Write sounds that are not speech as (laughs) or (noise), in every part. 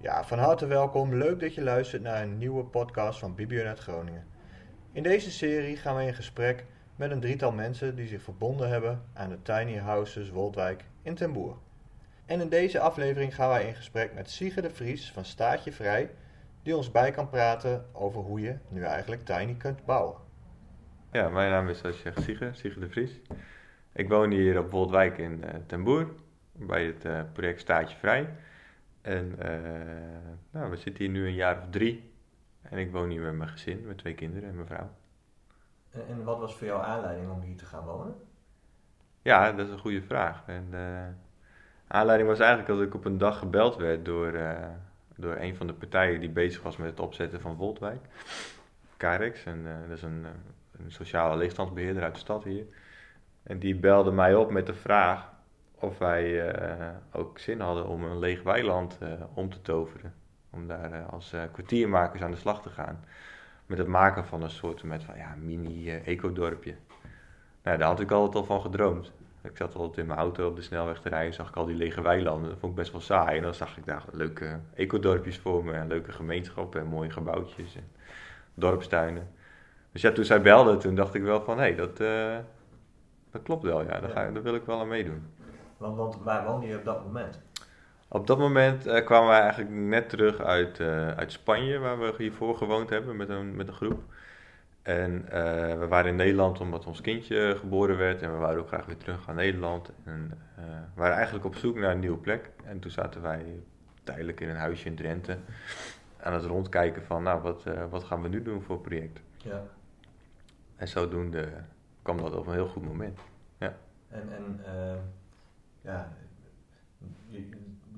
Ja, van harte welkom. Leuk dat je luistert naar een nieuwe podcast van Bibionet Groningen. In deze serie gaan we in gesprek met een drietal mensen die zich verbonden hebben aan de Tiny Houses Woldwijk in Ten Boer. En in deze aflevering gaan wij in gesprek met Siege de Vries van Staatje Vrij, die ons bij kan praten over hoe je nu eigenlijk tiny kunt bouwen. Ja, mijn naam is, zoals je zegt, Siege, Siege de Vries. Ik woon hier op Woldwijk in uh, Ten Boer, bij het uh, project Staatje Vrij. En uh, nou, we zitten hier nu een jaar of drie. En ik woon hier met mijn gezin, met twee kinderen en mijn vrouw. En, en wat was voor jou aanleiding om hier te gaan wonen? Ja, dat is een goede vraag. En de aanleiding was eigenlijk dat ik op een dag gebeld werd door, door een van de partijen die bezig was met het opzetten van Woldwijk. Carex, en dat is een, een sociale leegstandsbeheerder uit de stad hier. En die belde mij op met de vraag of wij uh, ook zin hadden om een leeg weiland uh, om te toveren. Om daar uh, als kwartiermakers aan de slag te gaan. Met het maken van een soort met van, ja, mini-ecodorpje. Nou, daar had ik altijd al van gedroomd. Ik zat altijd in mijn auto op de snelweg te rijden, zag ik al die lege weilanden. Dat vond ik best wel saai. En dan zag ik daar leuke ecodorpjes voor me, en leuke gemeenschappen en mooie gebouwtjes en dorpstuinen. Dus ja, toen zij belde, toen dacht ik wel van, hé, hey, dat, dat klopt wel, ja. Daar, ga, daar wil ik wel aan meedoen. Want, want waar woonde je op dat moment? Op dat moment uh, kwamen wij eigenlijk net terug uit, uh, uit Spanje, waar we hiervoor gewoond hebben met een, met een groep. En uh, we waren in Nederland omdat ons kindje geboren werd en we waren ook graag weer terug naar Nederland. En we waren eigenlijk op zoek naar een nieuwe plek. En toen zaten wij tijdelijk in een huisje in Drenthe aan het rondkijken van, nou, wat, wat gaan we nu doen voor project? Ja. En zodoende kwam dat op een heel goed moment. Ja. En, en ja,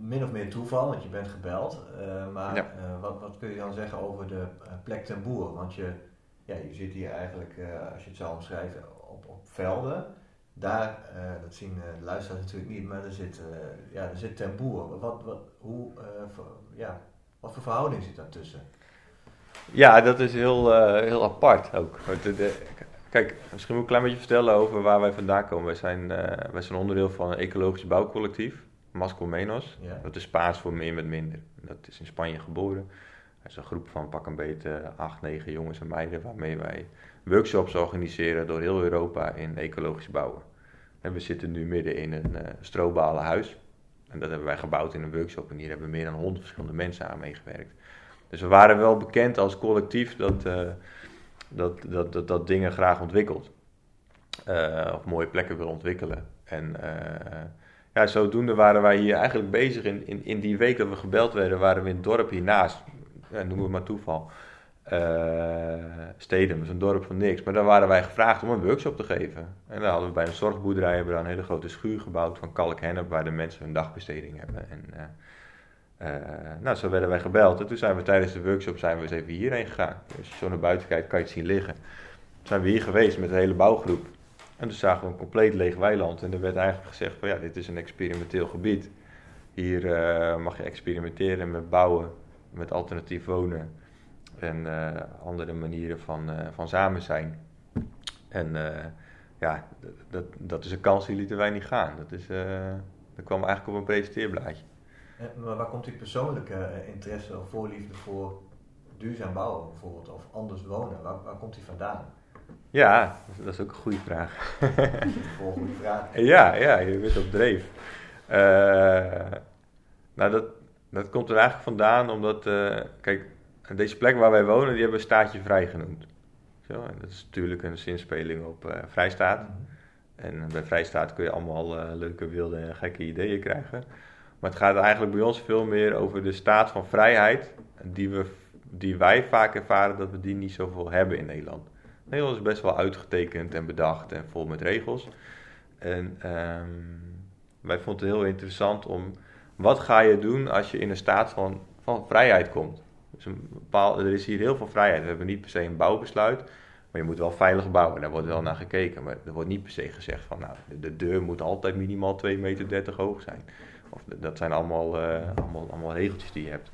min of meer toeval, want je bent gebeld. Uh, maar ja. uh, wat, wat kun je dan zeggen over de uh, plek ten boer? Want je, ja, je zit hier eigenlijk, als je het zou omschrijven, op, op velden. Daar, dat zien de luisteraars natuurlijk niet, maar er zit, ja, er zit ten boer. Wat, wat, hoe, voor, ja, wat voor verhouding zit daartussen? Ja, dat is heel, heel apart ook. Kijk, misschien moet ik een klein beetje vertellen over waar wij vandaan komen. Wij zijn, uh, wij zijn onderdeel van een ecologisch bouwcollectief, Masco Menos. Ja. Dat is Spaans voor meer met minder. Dat is in Spanje geboren. Dat is een groep van pak een beetje acht, negen jongens en meiden waarmee wij workshops organiseren door heel Europa in ecologisch bouwen. En we zitten nu midden in een uh, strobalen huis. En dat hebben wij gebouwd in een workshop en hier hebben meer dan honderd verschillende mensen aan meegewerkt. Dus we waren wel bekend als collectief dat... Uh, dat, dat, dat, dingen graag ontwikkelt. Uh, of mooie plekken wil ontwikkelen. En uh, ja, zodoende waren wij hier eigenlijk bezig. In, in, in die week dat we gebeld werden, waren we in het dorp hiernaast. Ja, noemen we maar toeval. Uh, Stedem, dat is een dorp van niks. Maar daar waren wij gevraagd om een workshop te geven. En daar hadden we bij een zorgboerderij hebben we een hele grote schuur gebouwd van kalkhennep, waar de mensen hun dagbesteding hebben. En, uh, nou, zo werden wij gebeld. En toen zijn we tijdens de workshop zijn we eens even hierheen gegaan. Dus zo naar buiten kijkt, kan je het zien liggen. Toen zijn we hier geweest met de hele bouwgroep. En toen zagen we een compleet leeg weiland. En er werd eigenlijk gezegd van ja, dit is een experimenteel gebied. Hier uh, mag je experimenteren met bouwen, met alternatief wonen. En uh, andere manieren van, van samen zijn. En ja, dat, dat is een kans die lieten wij niet gaan. Dat, is, dat kwam eigenlijk op een presenteerblaadje. Maar waar komt die persoonlijke eh, interesse of voorliefde voor duurzaam bouwen bijvoorbeeld, of anders wonen? Waar, waar komt die vandaan? Ja, dat is ook een goede vraag. (laughs) Volgende vraag. Ja, ja, je bent op dreef. Uh, nou, dat, dat komt er eigenlijk vandaan omdat, uh, kijk, deze plek waar wij wonen, die hebben we Staatje Vrij genoemd. Zo, en dat is natuurlijk een zinspeling op uh, Vrijstaat. -hmm. En bij Vrijstaat kun je allemaal leuke, wilde en gekke ideeën krijgen. Maar het gaat eigenlijk bij ons veel meer over de staat van vrijheid die, we, die wij vaak ervaren dat we die niet zoveel hebben in Nederland. Nederland is best wel uitgetekend en bedacht en vol met regels. En um, wij vonden het heel interessant om, wat ga je doen als je in een staat van, van vrijheid komt? Dus een er is hier heel veel vrijheid. We hebben niet per se een bouwbesluit, maar je moet wel veilig bouwen. Daar wordt wel naar gekeken. Maar er wordt niet per se gezegd van, nou, de deur moet altijd minimaal 2,30 meter hoog zijn. Of, dat zijn allemaal, uh, allemaal, allemaal regeltjes die je hebt.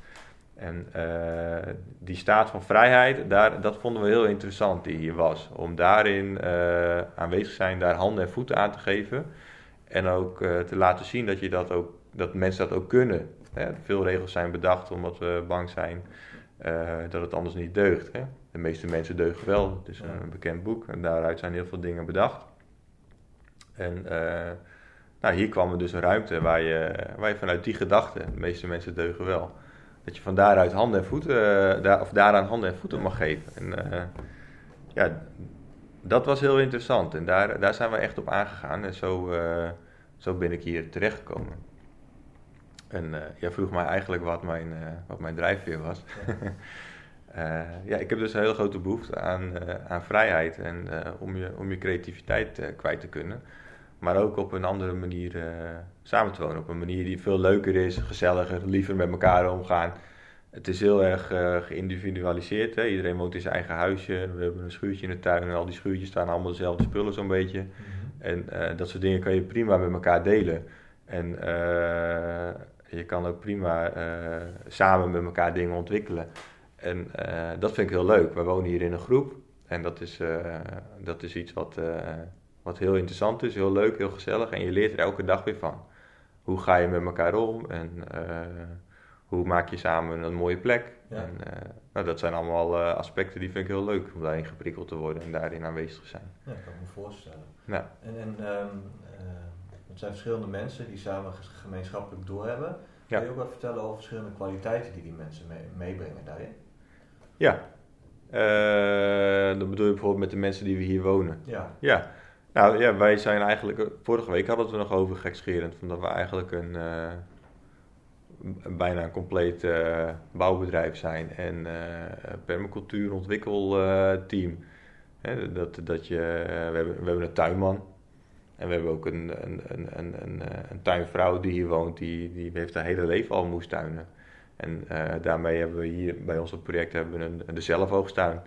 En uh, die staat van vrijheid, daar, dat vonden we heel interessant die hier was. Om daarin uh, aanwezig zijn, daar handen en voeten aan te geven. En ook te laten zien dat, je dat, ook, dat mensen dat ook kunnen. Hè? Veel regels zijn bedacht omdat we bang zijn eh, dat het anders niet deugt. Hè? De meeste mensen deugen wel. Het is een bekend boek en daaruit zijn heel veel dingen bedacht. En nou, hier kwam er dus een ruimte waar je, waar je vanuit die gedachte, de meeste mensen deugen wel, dat je van daaruit handen en voeten, daar, of daaraan handen en voeten mag geven. En ja, dat was heel interessant en daar, daar zijn we echt op aangegaan en zo, zo ben ik hier terechtgekomen. En uh, jij vroeg mij eigenlijk wat mijn, wat mijn drijfveer was. Ja. uh, (laughs) ja, ik heb dus een hele grote behoefte aan, aan vrijheid en om, je, om je creativiteit kwijt te kunnen. Maar ook op een andere manier samen te wonen. Op een manier die veel leuker is, gezelliger, liever met elkaar omgaan. Het is heel erg geïndividualiseerd. Hè? Iedereen woont in zijn eigen huisje. We hebben een schuurtje in de tuin en al die schuurtjes staan allemaal dezelfde spullen zo'n beetje. Mm -hmm. En dat soort dingen kan je prima met elkaar delen. En je kan ook prima uh, samen met elkaar dingen ontwikkelen. En uh, dat vind ik heel leuk. We wonen hier in een groep. En dat is, uh, dat is iets wat, wat heel interessant is, heel leuk, heel gezellig. En je leert er elke dag weer van. Hoe ga je met elkaar om en hoe maak je samen een mooie plek. Ja. En, nou, dat zijn allemaal aspecten die vind ik heel leuk om daarin geprikkeld te worden en daarin aanwezig te zijn. Ja, ik kan me voorstellen. Ja. En, en um, het zijn verschillende mensen die samen gemeenschappelijk doorhebben. Kun je ook wat vertellen over verschillende kwaliteiten die die mensen mee, meebrengen daarin? Ja, dat bedoel je bijvoorbeeld met de mensen die we hier wonen. Ja. Ja, nou ja, wij zijn eigenlijk, vorige week hadden we nog over gekscherend, van dat we eigenlijk een, uh, bijna een compleet uh, bouwbedrijf zijn en uh, permacultuur ontwikkelteam. dat, dat je, we, hebben, we hebben een tuinman, en we hebben ook een, een, een, een, een, eh, een tuinvrouw die hier woont, die, die heeft haar hele leven al moestuinen. En daarmee hebben we hier bij ons project hebben we een, een de.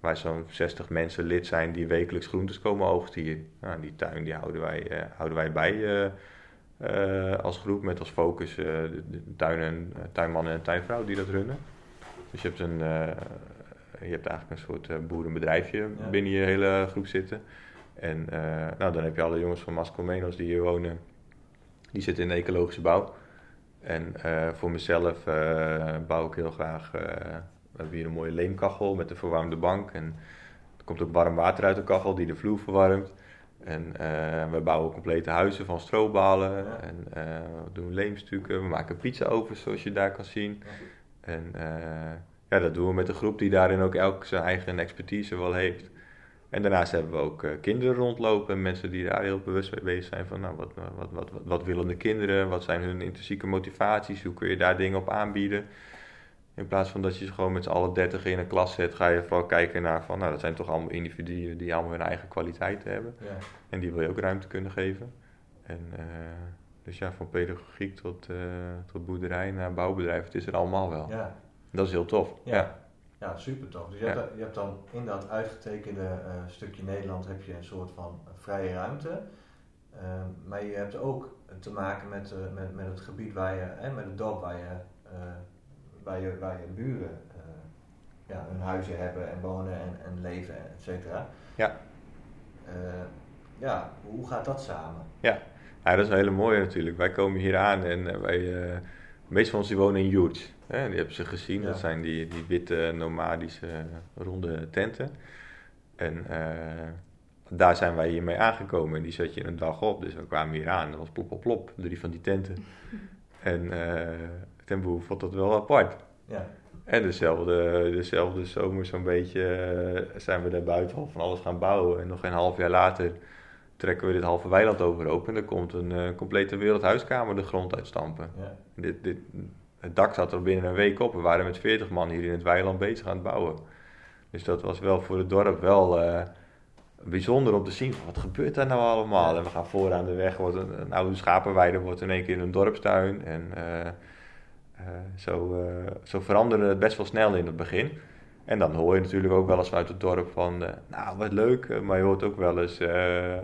Waar zo'n 60 mensen lid zijn die wekelijks groentes komen oogsten hier. Nou, die tuin die houden, wij, uh, houden wij bij uh, als groep met als focus de, de tuin en, tuinman en tuinvrouw die dat runnen. Dus je hebt, een, je hebt eigenlijk een soort boerenbedrijfje ja. binnen je hele groep zitten. En nou, dan heb je alle jongens van Mascomenos die hier wonen. Die zitten in de ecologische bouw. En voor mezelf bouw ik heel graag. We hebben hier een mooie leemkachel met een verwarmde bank. En er komt ook warm water uit de kachel die de vloer verwarmt. En we bouwen complete huizen van strobalen. Ja. En we doen leemstukken. We maken pizza-ovens zoals je daar kan zien. Ja. En ja, dat doen we met een groep die daarin ook elk zijn eigen expertise wel heeft. En daarnaast hebben we ook kinderen rondlopen. Mensen die daar heel bewust mee bezig zijn van nou, wat, wat, wat, wat willen de kinderen? Wat zijn hun intrinsieke motivaties? Hoe kun je daar dingen op aanbieden? In plaats van dat je ze gewoon met z'n allen dertig in een klas zet, ga je vooral kijken naar van nou, dat zijn toch allemaal individuen die allemaal hun eigen kwaliteiten hebben. Ja. En die wil je ook ruimte kunnen geven. En uh, dus ja, van pedagogiek tot, uh, tot boerderij naar bouwbedrijf, het is er allemaal wel. Ja. Dat is heel tof. ja. Ja, super tof. Dus je, ja. hebt, je hebt dan in dat uitgetekende uh, stukje Nederland heb je een soort van vrije ruimte. Uh, maar je hebt ook te maken met, met, met het gebied waar je, en met het dorp waar je, waar je, waar je buren ja, hun huizen hebben en wonen en, en leven, et cetera. Ja. ja, hoe gaat dat samen? Ja. ja, dat is een hele mooie natuurlijk. Wij komen hier aan en wij, de meeste van ons die wonen in. Hè, die hebben ze gezien. Ja. Dat zijn die, die witte nomadische ronde tenten. En daar zijn wij hiermee aangekomen. En die zet je een dag op. Dus we kwamen hier aan. Dat was plop, plop, plop. Drie van die tenten. (laughs) en uh, ten behoeve vond dat wel apart. Ja. En dezelfde, dezelfde zomer zo'n beetje uh, zijn we daar buiten al van alles gaan bouwen. En nog een half jaar later trekken we dit halve weiland overhoop. En er komt een uh, complete wereldhuiskamer de grond uitstampen. Ja. Dit, dit, het dak zat er binnen een week op. We waren met 40 man hier in het weiland bezig aan het bouwen. Dus dat was wel voor het dorp wel uh, bijzonder om te zien. Wat gebeurt daar nou allemaal? En we gaan vooraan de weg. Wordt een, een, oude schapenweide wordt in één keer een dorpstuin. En uh, zo, zo veranderde het best wel snel in het begin. En dan hoor je natuurlijk ook wel eens uit het dorp van, nou wat leuk, maar je hoort ook wel eens,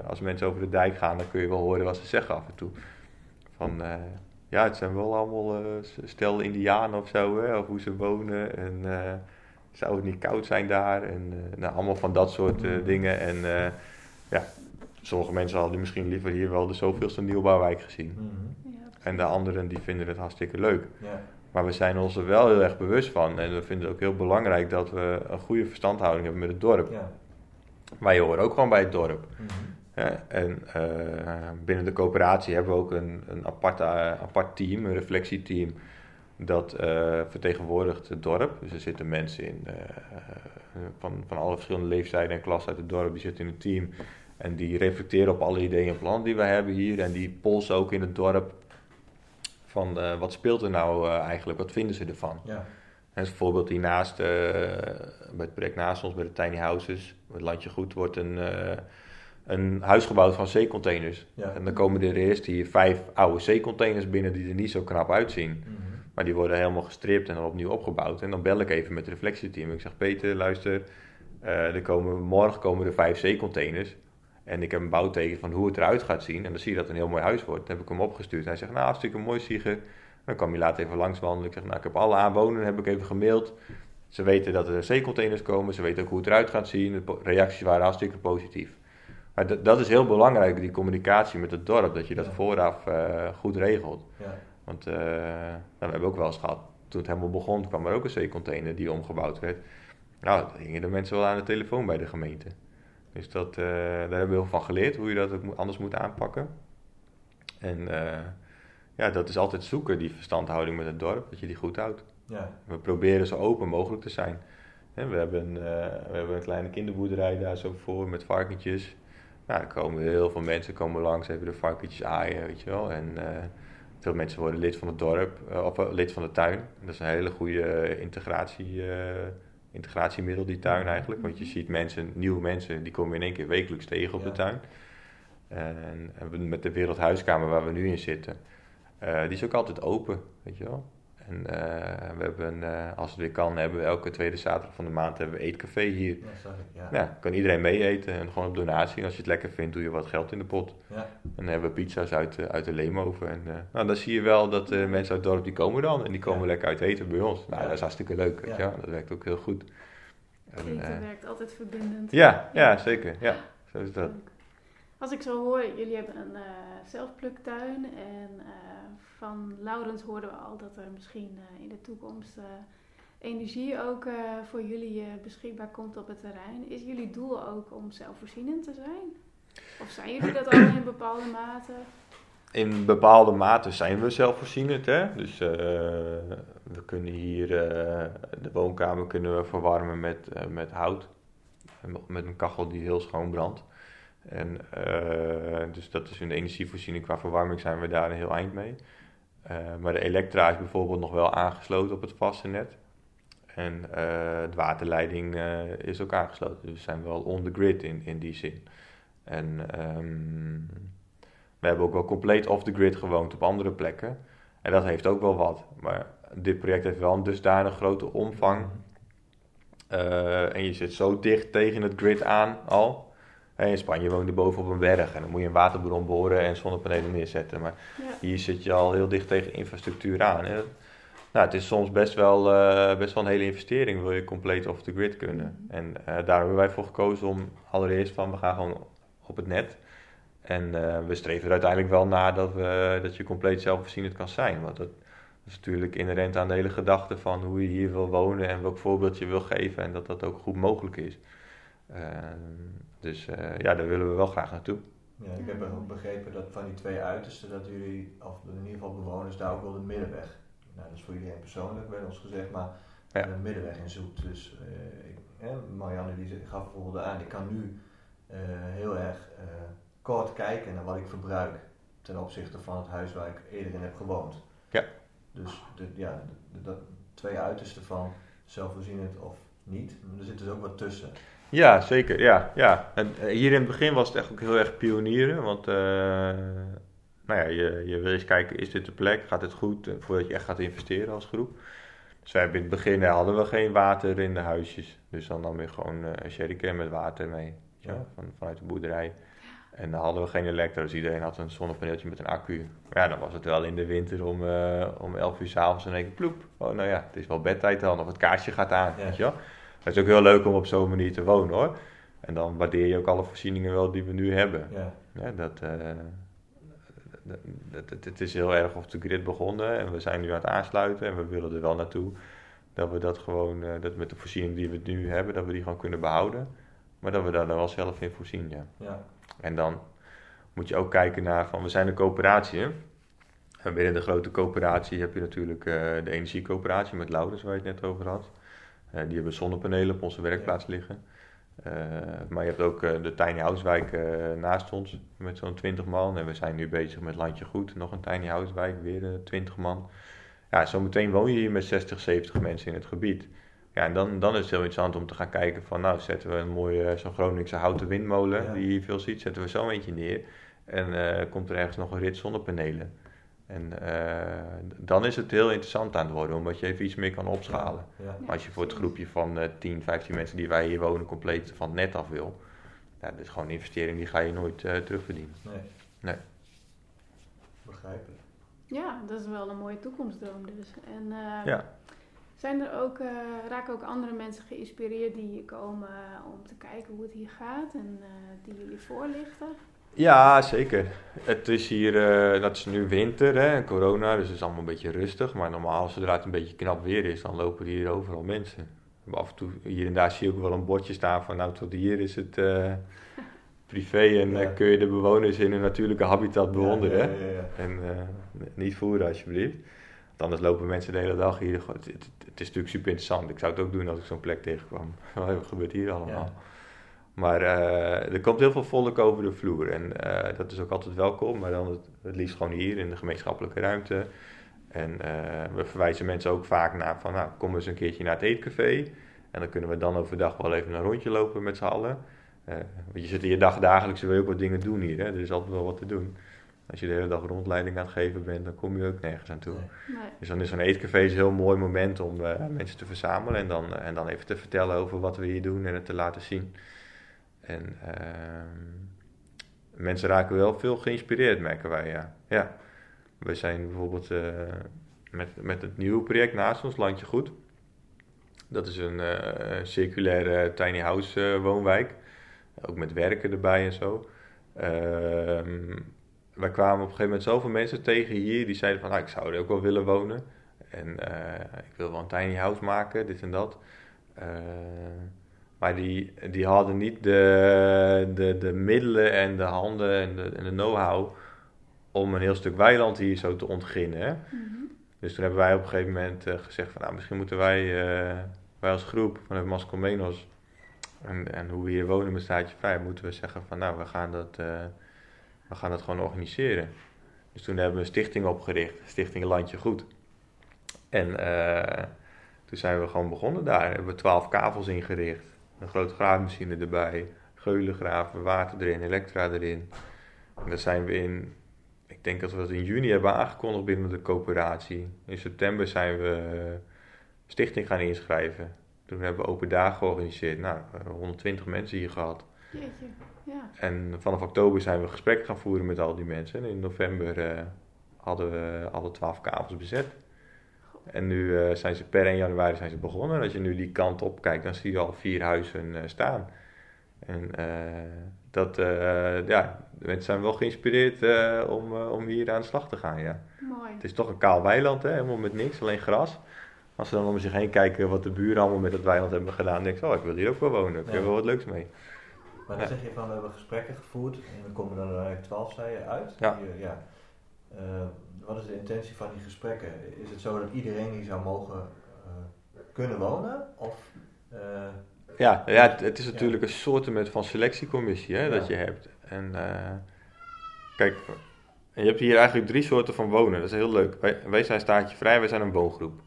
als mensen over de dijk gaan, dan kun je wel horen wat ze zeggen af en toe. Van, ja, het zijn wel allemaal stel indianen of zo, hè, of hoe ze wonen. En zou het niet koud zijn daar? En nou, allemaal van dat soort dingen. En ja, sommige mensen hadden misschien liever hier wel de zoveelste nieuwbouwwijk gezien. Ja, En de anderen die vinden het hartstikke leuk. Ja. Maar we zijn ons er wel heel erg bewust van. En we vinden het ook heel belangrijk dat we een goede verstandhouding hebben met het dorp. Ja. Maar je hoort ook gewoon bij het dorp. Mhm. Ja, en eh, binnen de coöperatie hebben we ook een, een apart, eh, apart team, een reflectieteam, dat eh, vertegenwoordigt het dorp. Dus er zitten mensen in van, van alle verschillende leeftijden en klassen uit het dorp, die zitten in een team. En die reflecteren op alle ideeën en plannen die we hebben hier. En die polsen ook in het dorp van eh, wat speelt er nou eh, eigenlijk, wat vinden ze ervan. Ja. En bijvoorbeeld hiernaast, eh bij het project naast ons, bij de Tiny Houses, het Landje Goed, wordt een, een huis gebouwd van zeecontainers. Ja. En dan komen er eerst hier vijf oude zeecontainers binnen die er niet zo knap uitzien. Mhm. Maar die worden helemaal gestript en dan opnieuw opgebouwd. En dan bel ik even met het reflectieteam. Ik zeg, Peter, luister, er komen, morgen komen er vijf zeecontainers. En ik heb een bouwteken van hoe het eruit gaat zien. En dan zie je dat het een heel mooi huis wordt. Dan heb ik hem opgestuurd. En hij zegt, nou, hartstikke mooi, Sieger. Dan kwam hij later even langs wandelen. Ik zeg, nou, ik heb alle aanwonenden heb ik even gemaild. Ze weten dat er zeecontainers komen. Ze weten ook hoe het eruit gaat zien. De reacties waren hartstikke positief. Maar dat- is heel belangrijk, die communicatie met het dorp. Dat je dat Ja. vooraf eh, goed regelt. Ja. Want eh, nou, we hebben ook wel eens gehad, toen het helemaal begon, kwam er ook een zeecontainer die omgebouwd werd. Nou, dan hingen de mensen wel aan de telefoon bij de gemeente. Dus dat, eh, daar hebben we heel veel van geleerd, hoe je dat ook anders moet aanpakken. En eh, ja, dat is altijd zoeken, die verstandhouding met het dorp, dat je die goed houdt. Ja. We proberen zo open mogelijk te zijn. We, hebben, eh, we hebben een kleine kinderboerderij daar zo voor met varkentjes. Nou, er komen heel veel mensen komen langs, even de varkentjes aaien, weet je wel. En veel mensen worden lid van het dorp, of lid van de tuin. Dat is een hele goede integratie, integratiemiddel, die tuin eigenlijk. Want je ziet mensen, nieuwe mensen, die komen in één keer wekelijks tegen op Ja. de tuin. En, en met de Wereldhuiskamer waar we nu in zitten, eh, die is ook altijd open, weet je wel. En eh, we hebben, eh, als het weer kan, hebben we elke tweede zaterdag van de maand hebben we eetcafé hier. Ja. Ja. Ja, kan iedereen mee eten en gewoon op donatie. En als je het lekker vindt, doe je wat geld in de pot. Ja. En dan hebben we pizza's uit, de- uit de Leemoven. En eh, nou, dan zie je wel dat de mensen uit het dorp, die komen dan. En die komen Ja. lekker uit eten bij ons. Nou, Ja. dat is hartstikke leuk, weet Ja. Dat werkt ook heel goed. En, Eten eh, werkt altijd verbindend. ja, ja, zeker. Ja, zo is dat. Als ik zo hoor, jullie hebben een eh, zelfpluktuin en eh, van Laurens hoorden we al dat er misschien eh, in de toekomst eh, energie ook eh, voor jullie eh, beschikbaar komt op het terrein. Is jullie doel ook om zelfvoorzienend te zijn? Of zijn jullie dat al in bepaalde mate? In bepaalde mate zijn we zelfvoorzienend. Hè? Dus eh, we kunnen hier eh, de woonkamer kunnen we verwarmen met, eh, met hout. Met een kachel die heel schoon brandt. En, dus dat is de energievoorziening. Qua verwarming zijn we daar een heel eind mee. Maar de elektra is bijvoorbeeld nog wel aangesloten op het vaste net. En de waterleiding is ook aangesloten. Dus we zijn wel on the grid in, in die zin. En ehm, we hebben ook wel compleet off the grid gewoond op andere plekken. En dat heeft ook wel wat. Maar dit project heeft wel een dusdanig grote omvang. Eh, en je zit zo dicht tegen het grid aan al. En in Spanje woon je boven op een berg en dan moet je een waterbron boren en zonnepanelen neerzetten. Maar Ja. hier zit je al heel dicht tegen infrastructuur aan. Dat- nou, het is soms best wel, eh, best wel een hele investering, wil je compleet off the grid kunnen. En eh, daar hebben wij voor gekozen om allereerst van, we gaan gewoon op het net. En eh, we streven er uiteindelijk wel naar dat, we, dat je compleet zelfvoorzienend kan zijn. Want dat is natuurlijk inherent aan de hele gedachte van hoe je hier wil wonen en welk voorbeeld je wil geven. En dat dat ook goed mogelijk is. Ehm, dus eh, ja, daar willen we wel graag naartoe. Ja, ik heb ook begrepen dat van die twee uitersten, dat jullie, of in ieder geval bewoners, daar ook wel de middenweg. Nou, dat is voor iedereen persoonlijk, werd ons gezegd, maar Ja. de middenweg in zoekt. Dus eh, Marianne die gaf bijvoorbeeld aan, ik kan nu eh, heel erg eh, kort kijken naar wat ik verbruik ten opzichte van het huis waar ik eerder in heb gewoond. Ja. Dus de, ja, de, de- de twee uitersten van zelfvoorzienend of niet, maar er zit dus ook wat tussen. Ja, zeker. Ja, ja. En eh, hier in het begin was het echt ook heel erg pionieren. Want eh, nou ja, je, je wil eens kijken, is dit de plek? Gaat het goed? eh, Voordat je echt gaat investeren als groep. Dus wij hebben in het begin eh, hadden we geen water in de huisjes. Dus dan nam je gewoon eh, een sherrycan met water mee. Van, vanuit de boerderij. En dan hadden we geen elektro, dus iedereen had een zonnepaneeltje met een accu. Ja, dan was het wel in de winter om, eh, om 11 uur s'avonds en één keer ploep. Oh, nou ja, het is wel bedtijd dan, of het kaarsje gaat aan, Ja. weet je wel. Het is ook heel leuk om op zo'n manier te wonen hoor. En dan waardeer je ook alle voorzieningen wel die we nu hebben. Ja. Ja, dat, eh, het, het, het is heel erg of de grid begonnen en we zijn nu aan het aansluiten en we willen er wel naartoe. Dat we dat gewoon, uh, dat met de voorziening die we nu hebben, dat we die gewoon kunnen behouden. Maar dat we daar dan wel zelf in voorzien, ja. Ja. En dan moet je ook kijken naar van, we zijn een coöperatie. Hè? En binnen de grote coöperatie heb je natuurlijk uh, de energiecoöperatie met Laurens, waar je het net over had. Uh, die hebben zonnepanelen op onze werkplaats liggen. Uh, maar je hebt ook de Tiny Housewijk naast ons met zo'n 20 man. En we zijn nu bezig met Landje Goed, nog een Tiny Housewijk, weer 20 man. Ja, zometeen woon je hier met 60, 70 mensen in het gebied. Ja, en dan, dan is het heel interessant om te gaan kijken van, nou, zetten we een mooie, zo'n Groningse houten windmolen, ja. die je hier veel ziet, zetten we zo eentje neer. En uh, komt er ergens nog een rit zonnepanelen. En uh, dan is het heel interessant aan het worden, omdat je even iets meer kan opschalen. Ja, ja. Maar als je voor het groepje van uh, 10, 15 mensen die wij hier wonen compleet van het net af wil, ja, dat is gewoon een investering die ga je nooit uh, terugverdienen. Nee. Nee. Begrijpelijk. Ja, dat is wel een mooie toekomstdroom dus. En uh, Ja. Zijn er ook, uh, raken ook andere mensen geïnspireerd die hier komen uh, om te kijken hoe het hier gaat en die jullie voorlichten? Ja, zeker. Het is hier, dat is nu winter hè, en corona, dus het is allemaal een beetje rustig. Maar normaal, zodra het een beetje knap weer is, dan lopen hier overal mensen. Af en toe, hier en daar zie je ook wel een bordje staan van, nou tot hier is het privé en Ja. kun je de bewoners in hun natuurlijke habitat bewonderen. Ja, hè. ja, ja, ja. En eh, niet voeren alsjeblieft. Anders lopen mensen de hele dag hier. Het, het, het is natuurlijk super interessant. Ik zou het ook doen als ik zo'n plek tegenkwam. (laughs) Wat gebeurt hier allemaal? Ja. Maar eh, er komt heel veel volk over de vloer. En eh, dat is ook altijd welkom. Maar dan het, het liefst gewoon hier in de gemeenschappelijke ruimte. En eh, we verwijzen mensen ook vaak naar van... Nou, kom eens een keertje naar het eetcafé. En dan kunnen we dan overdag wel even een rondje lopen met z'n allen. Want je zit hier dag dagelijks wil je ook wat dingen doen hier. Hè? Er is altijd wel wat te doen. Als je de hele dag rondleiding aan het geven bent, dan kom je ook nergens aan toe. Nee. Nee. Dus dan is zo'n eetcafé een heel mooi moment om eh, mensen te verzamelen en dan, en dan even te vertellen over wat we hier doen en het te laten zien. En ehm, mensen raken wel veel geïnspireerd, merken wij. Ja. ja. We zijn bijvoorbeeld eh, met, met het nieuwe project naast ons, Landje Goed. Dat is een eh, circulaire tiny house eh, woonwijk. Ook met werken erbij en zo. Wij kwamen op een gegeven moment zoveel mensen tegen hier die zeiden van nou, ik zou er ook wel willen wonen. En eh, ik wil wel een tiny house maken, dit en dat. Eh, maar die, die hadden niet de, de, de middelen en de handen en de, en de know-how om een heel stuk weiland hier zo te ontginnen. Mhm. Dus toen hebben wij op een gegeven moment eh, gezegd van nou, misschien moeten wij, wij als groep vanuit Mascomenos en, en hoe we hier wonen met Staatje Vrij, moeten we zeggen van nou, we gaan dat, we gaan dat gewoon organiseren. Dus toen hebben we een stichting opgericht, Stichting Landje Goed. En eh, toen zijn we gewoon begonnen daar. Hebben we twaalf kavels ingericht, een grote graafmachine erbij, geulen graven, water erin, elektra erin. En daar zijn we in, ik denk dat we dat in juni hebben aangekondigd binnen de coöperatie. In september zijn we eh, stichting gaan inschrijven. Toen hebben we open dagen georganiseerd. Nou, we hebben 120 mensen hier gehad. Ja. En vanaf oktober zijn we gesprekken gaan voeren met al die mensen. En in november eh, hadden we alle 12 kavels bezet. En nu eh, zijn ze per 1 januari zijn ze begonnen. En als je nu die kant op kijkt, dan zie je al vier huizen eh, staan. En eh, dat, eh, ja, de mensen zijn wel geïnspireerd eh, om, om hier aan de slag te gaan, ja. Mooi. Het is toch een kaal weiland, hè? helemaal met niks, alleen gras. Als ze dan om zich heen kijken wat de buren allemaal met het weiland hebben gedaan, dan denk ik, oh, ik wil hier ook wel wonen. Ik heb Ja. wel wat leuks mee. Maar dan zeg je van we hebben gesprekken gevoerd en we komen dan 12 zei je uit. Ja. Die, eh, ja. Eh, wat is de intentie van die gesprekken? Is het zo dat iedereen hier zou mogen eh, kunnen wonen? Of Ja, ja het, het is natuurlijk een soort van selectiecommissie hè, Ja. dat je hebt. En kijk, je hebt hier eigenlijk drie soorten van wonen. Dat is heel leuk. Wij, wij zijn staatje vrij, wij zijn een woongroep.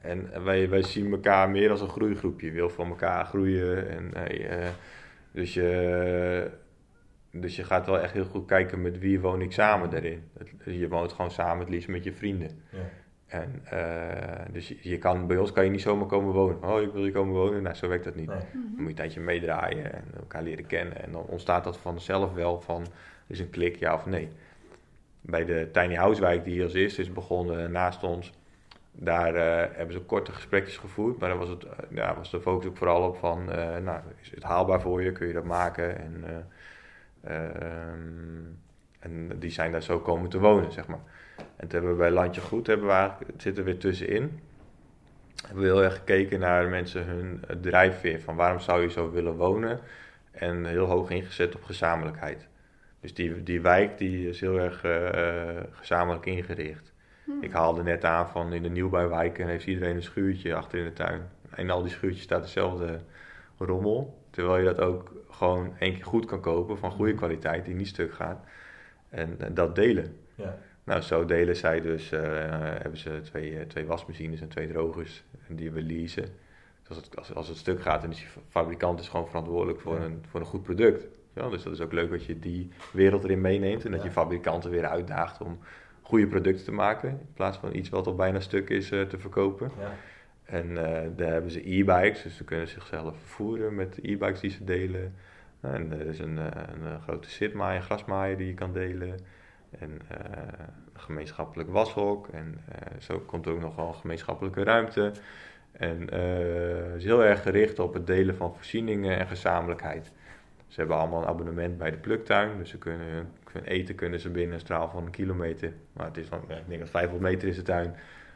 En wij, wij zien elkaar meer als een groeigroepje. Je wil van elkaar groeien. En, dus, je, dus je gaat wel echt heel goed kijken met wie woon ik samen daarin. Je woont gewoon samen het liefst met je vrienden. ja. En, eh, dus je, kan, bij ons kan je niet zomaar komen wonen. Oh, ik wil hier komen wonen. Nou, zo werkt dat niet. Nee. Mhm. Dan moet je een tijdje meedraaien en elkaar leren kennen. En dan ontstaat dat vanzelf wel van, is een klik ja of nee. Bij de Tiny Housewijk die hier als eerste is begonnen naast ons, daar eh, hebben ze korte gesprekjes gevoerd. Maar daar was, het, eh, ja, was de focus ook vooral op van, eh, nou, is het haalbaar voor je? Kun je dat maken? En, eh, ehm, En die zijn daar zo komen te wonen, zeg maar. En toen hebben we bij Landje Goed, hebben we het zit er weer tussenin. Hebben we heel erg gekeken naar mensen hun drijfveer. Van waarom zou je zo willen wonen? En heel hoog ingezet op gezamenlijkheid. Dus die, die wijk die is heel erg gezamenlijk ingericht. Hmm. Ik haalde net aan van in de nieuwbouwwijken heeft iedereen een schuurtje achter in de tuin. En in al die schuurtjes staat dezelfde rommel. Terwijl je dat ook gewoon één keer goed kan kopen van goede kwaliteit die niet stuk gaat. En, en dat delen. Ja. Nou, zo delen zij dus, uh, hebben ze twee, twee wasmachines en twee drogers. En die we leasen. Dus als het, als, als het stuk gaat, dan is die fabrikant is gewoon verantwoordelijk voor, Ja. een, voor een goed product. Ja, dus dat is ook leuk dat je die wereld erin meeneemt. En dat Ja. je fabrikanten weer uitdaagt om goede producten te maken. In plaats van iets wat al bijna stuk is eh, te verkopen. Ja. En eh, daar hebben ze e-bikes, dus ze kunnen zichzelf vervoeren met de e-bikes die ze delen. Nou, En er is een, eh, een, grote zitmaaier, een grasmaaier die je kan delen. En een gemeenschappelijk washok. En zo komt er ook nog wel een gemeenschappelijke ruimte. En het is heel erg gericht op het delen van voorzieningen en gezamenlijkheid. Ze hebben allemaal een abonnement bij de pluktuin. Dus ze kunnen hun eten kunnen ze binnen een straal van een kilometer. Maar het is ja, ik denk dat 500 meter is de tuin.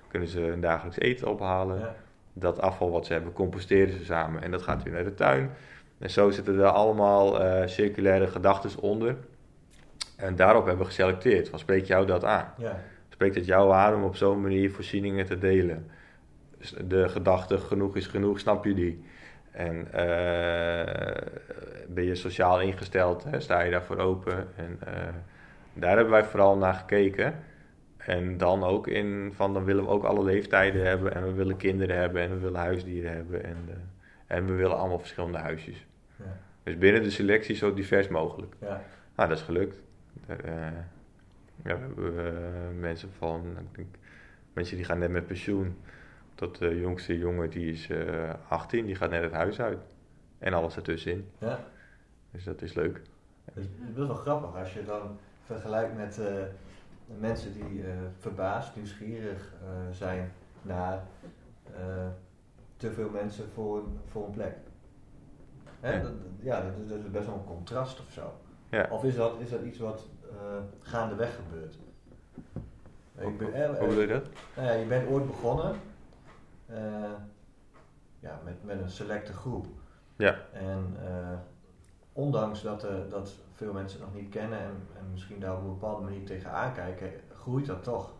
Kunnen ze hun dagelijks eten ophalen Ja. dat afval wat ze hebben, composteren ze samen en dat gaat weer naar de tuin. En zo zitten er allemaal eh, circulaire gedachten onder. En daarop hebben we geselecteerd. Van spreekt jou dat aan? Ja. Spreekt het jou aan om op zo'n manier voorzieningen te delen? De gedachte genoeg is genoeg, snap je die? En eh, ben je sociaal ingesteld? Hè? Sta je daarvoor open? En eh, daar hebben wij vooral naar gekeken. En dan ook in van dan willen we ook alle leeftijden hebben en we willen kinderen hebben en we willen huisdieren hebben en, eh, en we willen allemaal verschillende huisjes. Ja. Dus binnen de selectie zo divers mogelijk. Ja. Nou, dat is gelukt. Daar, ja, we hebben mensen van, ik denk, mensen die gaan net met pensioen. Tot de jongste jongen, die is eh 18, die gaat net het huis uit. En alles ertussenin. Ja. Dus dat is leuk. Het is best wel grappig als je dan vergelijkt met eh, mensen die eh, verbaasd, nieuwsgierig eh, zijn naar eh, te veel mensen voor, een- voor een plek. Hè? Ja. Dat, ja, dat, is- dat is best wel een contrast of zo. Ja. Of is dat, is dat iets wat eh, gaandeweg gebeurt? Ik ben, eh, Hoe bedoel je dat? nou ja, je bent ooit begonnen eh, ja, met, met een selecte groep. Ja. En eh, ondanks dat, eh, dat veel mensen het nog niet kennen en, en misschien daar op een bepaalde manier tegenaan kijken, groeit dat toch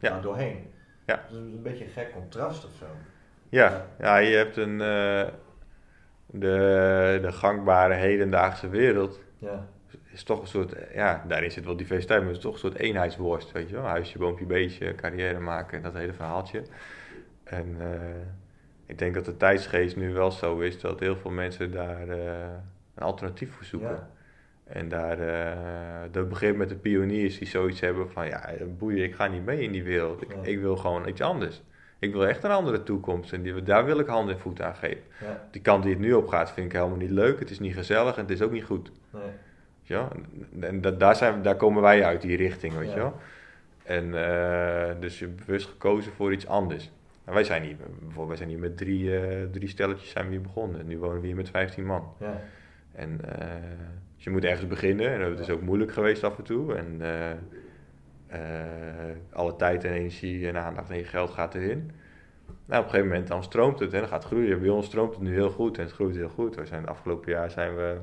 Ja. daar doorheen. Ja. Dus het is een beetje een gek contrast of zo. Ja, ja je hebt een, eh, de, de gangbare hedendaagse wereld Ja, is toch een soort, ja, daarin zit wel diversiteit, maar het is toch een soort eenheidsworst, weet je wel. Huisje, boompje, beestje, carrière maken, dat hele verhaaltje. En eh, ik denk dat de tijdsgeest nu wel zo is dat heel veel mensen daar eh, een alternatief voor zoeken. ja, En daar, eh dat begint met de pioniers die zoiets hebben van, ja, boeien, ik ga niet mee in die wereld. Ik, Ja. ik wil gewoon iets anders. Ik wil echt een andere toekomst en die, daar wil ik hand en voet aan geven. ja, Die kant die het nu op gaat vind ik helemaal niet leuk. Het is niet gezellig en het is ook niet goed. nee, Ja, en da- daar, zijn, daar komen wij uit, die richting, weet je wel. En dus je hebt bewust gekozen voor iets anders. En wij zijn hier, bijvoorbeeld, wij zijn hier met drie, eh, drie stelletjes zijn we hier begonnen. Nu wonen we hier met 15 man. ja, En eh, dus je moet ergens beginnen. En het is ook moeilijk geweest af en toe. En eh, alle tijd en energie en aandacht en je geld gaat erin. Nou, op een gegeven moment dan stroomt het en dan gaat het groeien. Bij ons stroomt het nu heel goed en het groeit heel goed. We zijn het afgelopen jaar zijn we,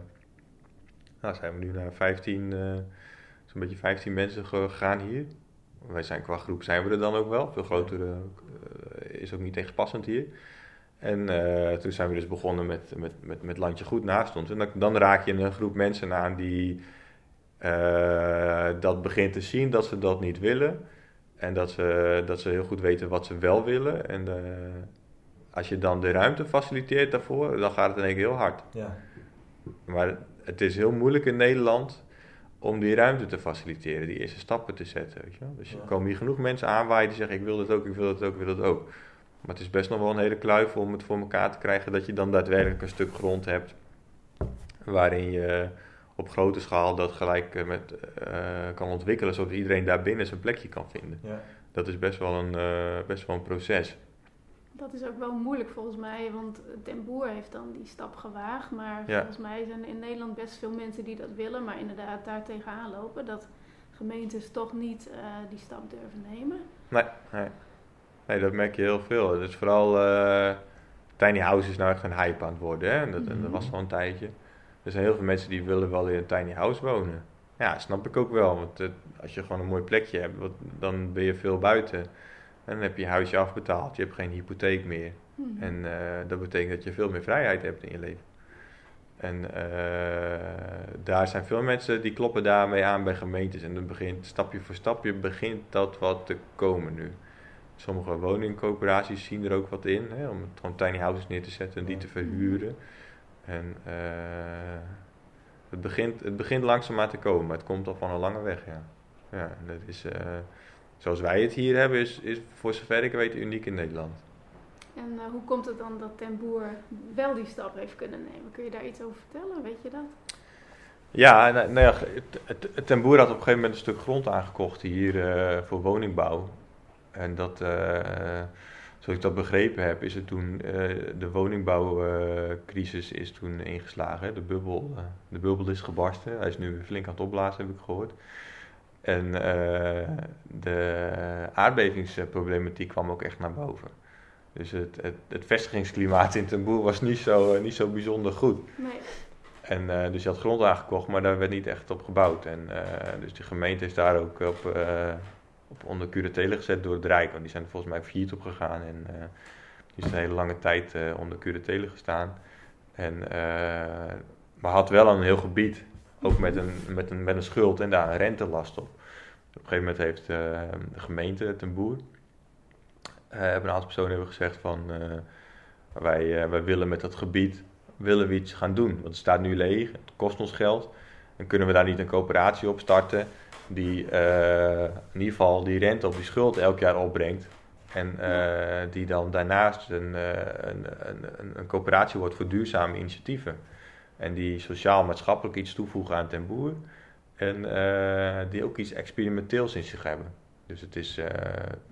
nou, zijn we nu naar 15, eh, zo'n beetje 15 mensen gegaan hier. Wij zijn qua groep zijn we er dan ook wel. Veel groter eh, is ook niet tegen passend hier. En eh, toen zijn we dus begonnen met, met, met, met Landje Goed naast ons. En dan, dan raak je een groep mensen aan die eh, dat begint te zien dat ze dat niet willen. En dat ze, dat ze heel goed weten wat ze wel willen. En eh, als je dan de ruimte faciliteert daarvoor, dan gaat het in één keer heel hard. ja, Maar het is heel moeilijk in Nederland om die ruimte te faciliteren, die eerste stappen te zetten. Weet je wel? Dus er komen hier genoeg mensen aanwaaien die zeggen: Ik wil dit ook, ik wil dit ook, ik wil dit ook. Maar het is best nog wel een hele kluif om het voor elkaar te krijgen dat je dan daadwerkelijk een stuk grond hebt waarin je op grote schaal dat gelijk eh, met, eh, kan ontwikkelen, zodat iedereen daar binnen zijn plekje kan vinden. ja, Dat is best wel een, eh, best wel een proces. Dat is ook wel moeilijk volgens mij, want Den Boer heeft dan die stap gewaagd. Maar Ja. volgens mij zijn in Nederland best veel mensen die dat willen, maar inderdaad daar tegenaan lopen. Dat gemeentes toch niet die stap durven nemen? Nee, nee. nee, dat merk je heel veel. Het is vooral tiny house is nou echt een hype aan het worden. Hè? Dat, dat was al een tijdje. Er zijn heel veel mensen die willen wel in een tiny house wonen. Ja, snap ik ook wel. Want als je gewoon een mooi plekje hebt, wat, dan ben je veel buiten. En dan heb je je huisje afbetaald, je hebt geen hypotheek meer. Mhm. En uh, dat betekent dat je veel meer vrijheid hebt in je leven. En uh, daar zijn veel mensen die kloppen daarmee aan bij gemeentes. En dan begint stapje voor stapje begint dat wat te komen nu. Sommige woningcoöperaties zien er ook wat in, hè, om het gewoon tiny houses neer te zetten en die te verhuren. En uh, het, begint, het begint langzaam te komen, maar het komt al van een lange weg, ja. Ja, dat is, zoals wij het hier hebben, is, is voor zover ik weet uniek in Nederland. En uh, hoe komt het dan dat Ten Boer wel die stap heeft kunnen nemen? Kun je daar iets over vertellen? Weet je dat? Ja, nou, nou ja, Ten Boer had op een gegeven moment een stuk grond aangekocht hier uh, voor woningbouw. En dat, uh, zoals ik dat begrepen heb, is het toen de woningbouwcrisis is toen ingeslagen. De bubbel, de bubbel is gebarsten. Hij is nu flink aan het opblazen, heb ik gehoord. En de aardbevingsproblematiek kwam ook echt naar boven. Dus het, het, het, vestigingsklimaat in Ten Boer was niet zo, uh, niet zo bijzonder goed. Nee. En uh, dus je had grond aangekocht, maar daar werd niet echt op gebouwd. En uh, dus de gemeente is daar ook op, op onder curatele gezet door het Rijk. Want die zijn er volgens mij failliet op gegaan. En die is een hele lange tijd onder curatele gestaan. En, maar had wel een heel gebied, ook met een, met, een, met een schuld en daar een rentelast op. Op een gegeven moment heeft de gemeente Ten Boer uh, hebben een aantal personen hebben gezegd van uh, wij, wij willen met dat gebied willen iets gaan doen. Want het staat nu leeg, het kost ons geld. En kunnen we daar niet een coöperatie op starten die in ieder geval die rente op die schuld elk jaar opbrengt. En die dan daarnaast een, een, een, een, coöperatie wordt voor duurzame initiatieven. En die sociaal-maatschappelijk iets toevoegen aan ten boer. En die ook iets experimenteels in zich hebben. Dus het is, uh,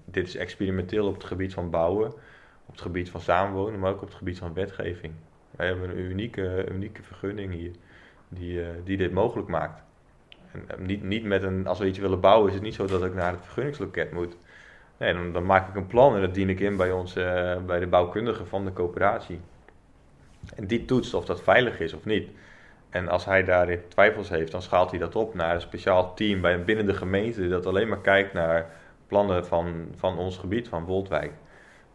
dit is experimenteel op het gebied van bouwen, op het gebied van samenwonen, maar ook op het gebied van wetgeving. Wij hebben een unieke, unieke vergunning hier die, uh, die dit mogelijk maakt. En, niet, niet met een, als we iets willen bouwen, is het niet zo dat ik naar het vergunningsloket moet. Nee, dan, dan maak ik een plan en dat dien ik in bij, ons, bij de bouwkundige van de coöperatie. En die toetst of dat veilig is of niet. En als hij daarin twijfels heeft, dan schaalt hij dat op naar een speciaal team bij, binnen de gemeente dat alleen maar kijkt naar plannen van, van ons gebied, van Woldwijk.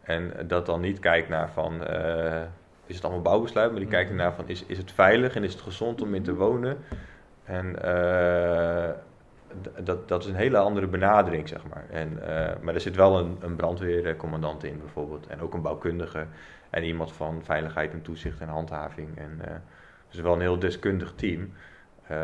En dat dan niet kijkt naar van, uh, is het allemaal bouwbesluit, maar die kijkt mhm. ernaar van, is, is het veilig en is het gezond om in te wonen? En uh, dat, dat is een hele andere benadering, zeg maar. En, uh, maar er zit wel een, een brandweercommandant in bijvoorbeeld, en ook een bouwkundige en iemand van veiligheid en toezicht en handhaving. En, het is wel een heel deskundig team. Uh,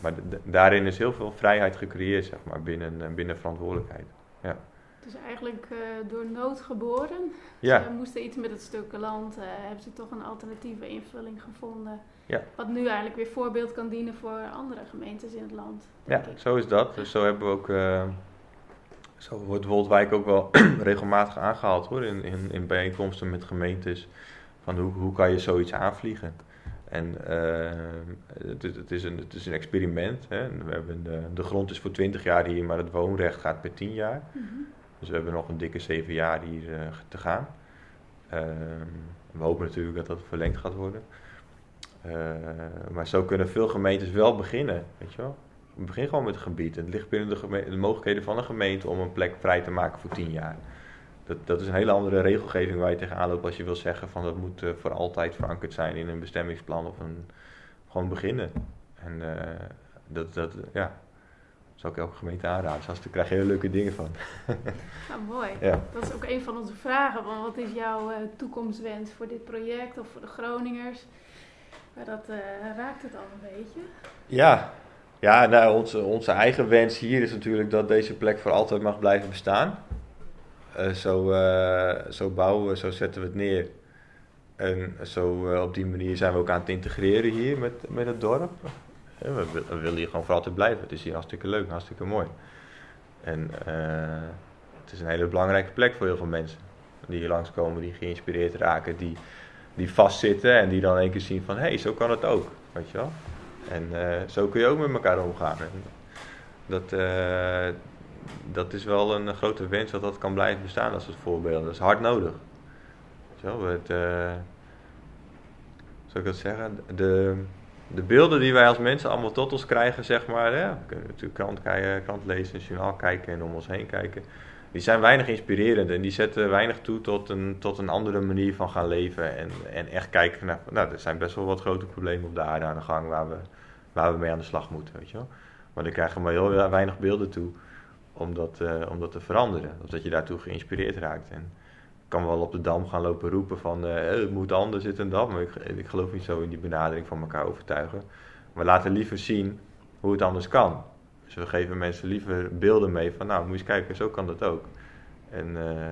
maar daarin is heel veel vrijheid gecreëerd, zeg maar, binnen, eh, binnen verantwoordelijkheid. Ja. Het is eigenlijk uh, door nood geboren. Ja. Ze moesten iets met het stuk land, uh, hebben ze toch een alternatieve invulling gevonden. Ja. Wat nu eigenlijk weer voorbeeld kan dienen voor andere gemeentes in het land. Ja, zo is dat. Dus zo hebben we ook, uh, zo wordt Woldwijk ook wel (clears throat) regelmatig aangehaald hoor, in, in, in bijeenkomsten met gemeentes. Van hoe, hoe kan je zoiets aanvliegen? En uh, het, het, is een, het is een experiment. Hè. We hebben de, de, grond is voor 20 jaar hier, maar het woonrecht gaat per 10 jaar. Mm -hmm. Dus we hebben nog een dikke 7 jaar hier uh, te gaan. Uh, we hopen natuurlijk dat dat verlengd gaat worden. Maar zo kunnen veel gemeentes wel beginnen. Weet je wel? Begin gewoon met het gebied. Het ligt binnen de, de mogelijkheden van een gemeente om een plek vrij te maken voor 10 jaar dat, dat is een hele andere regelgeving waar je tegenaan loopt als je wil zeggen van dat moet uh, voor altijd verankerd zijn in een bestemmingsplan of een, gewoon beginnen. En uh, dat, dat, ja, zou ik elke gemeente aanraden. Dus daar krijg je hele leuke dingen van. (laughs) Nou, mooi. Ja. Dat is ook een van onze vragen. Van wat is jouw uh, toekomstwens voor dit project of voor de Groningers? Maar dat raakt het al een beetje. Ja, ja nou, onze, onze eigen wens hier is natuurlijk dat deze plek voor altijd mag blijven bestaan. Uh, zo, uh, zo bouwen, zo zetten we het neer. En zo op die manier zijn we ook aan het integreren hier met, met het dorp. We, we, willen hier gewoon voor altijd blijven. Het is hier hartstikke leuk, hartstikke mooi. En het is een hele belangrijke plek voor heel veel mensen. Die hier langskomen, die geïnspireerd raken, die, die vastzitten en die dan één keer zien van... hé, hey, zo kan het ook, weet je wel. En zo kun je ook met elkaar omgaan. Dat, eh, dat is wel een grote wens dat dat kan blijven bestaan als het voorbeeld. Dat is hard nodig. Zo, het, uh, zou ik dat zeggen? De, de beelden die wij als mensen allemaal tot ons krijgen, zeg maar. Hè? We kunnen natuurlijk krant, kijken, krant lezen, journaal kijken en om ons heen kijken. Die zijn weinig inspirerend en die zetten weinig toe tot een, tot een andere manier van gaan leven. En, en echt kijken naar. Nou, er zijn best wel wat grote problemen op de aarde aan de gang waar we, waar we mee aan de slag moeten. Weet je wel? Maar dan krijgen we maar heel weinig beelden toe om dat, uh, om dat te veranderen. Of dat je daartoe geïnspireerd raakt. En ik kan wel op de dam gaan lopen roepen van uh, het moet anders, dit en dat. Maar ik, ik geloof niet zo in die benadering van elkaar overtuigen. Maar laten liever zien hoe het anders kan. Dus we geven mensen liever beelden mee van nou moet je eens kijken, zo kan dat ook. En uh,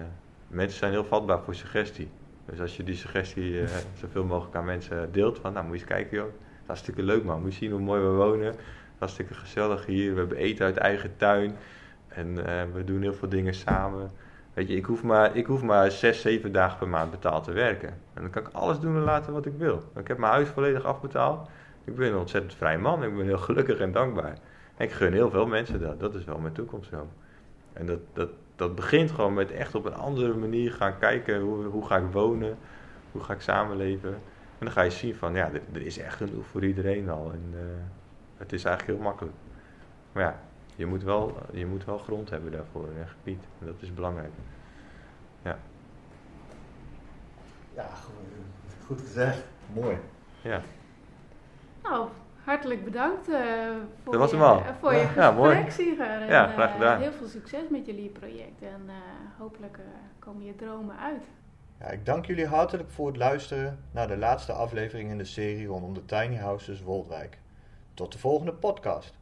mensen zijn heel vatbaar voor suggestie. Dus als je die suggestie uh, (laughs) zoveel mogelijk aan mensen deelt van nou moet je eens kijken joh. Hartstikke leuk man, moet je zien hoe mooi we wonen. Hartstikke gezellig hier, we hebben eten uit eigen tuin. En uh, we doen heel veel dingen samen. Weet je, ik hoef, maar, ik hoef maar zes, zeven dagen per maand betaald te werken. En dan kan ik alles doen en laten wat ik wil. Ik heb mijn huis volledig afbetaald. Ik ben een ontzettend vrij man. Ik ben heel gelukkig en dankbaar. En ik gun heel veel mensen dat. Dat is wel mijn toekomst zo. En dat, dat, dat begint gewoon met echt op een andere manier gaan kijken. Hoe, hoe ga ik wonen? Hoe ga ik samenleven? En dan ga je zien van, ja, er, er is echt genoeg voor iedereen al. En uh, het is eigenlijk heel makkelijk. Maar ja, je moet wel, je moet wel grond hebben daarvoor en gebied. En dat is belangrijk. Ja. Ja, goed gezegd. Mooi. Ja. Nou, hartelijk bedankt uh, voor, dat was je, hem al. voor je ja, gesprek, mooi. Sigurd. En, Ja, graag gedaan. Uh, heel veel succes met jullie project en uh, hopelijk komen je dromen uit. Ja, ik dank jullie hartelijk voor het luisteren naar de laatste aflevering in de serie rondom de Tiny Houses Woldwijk. Tot de volgende podcast.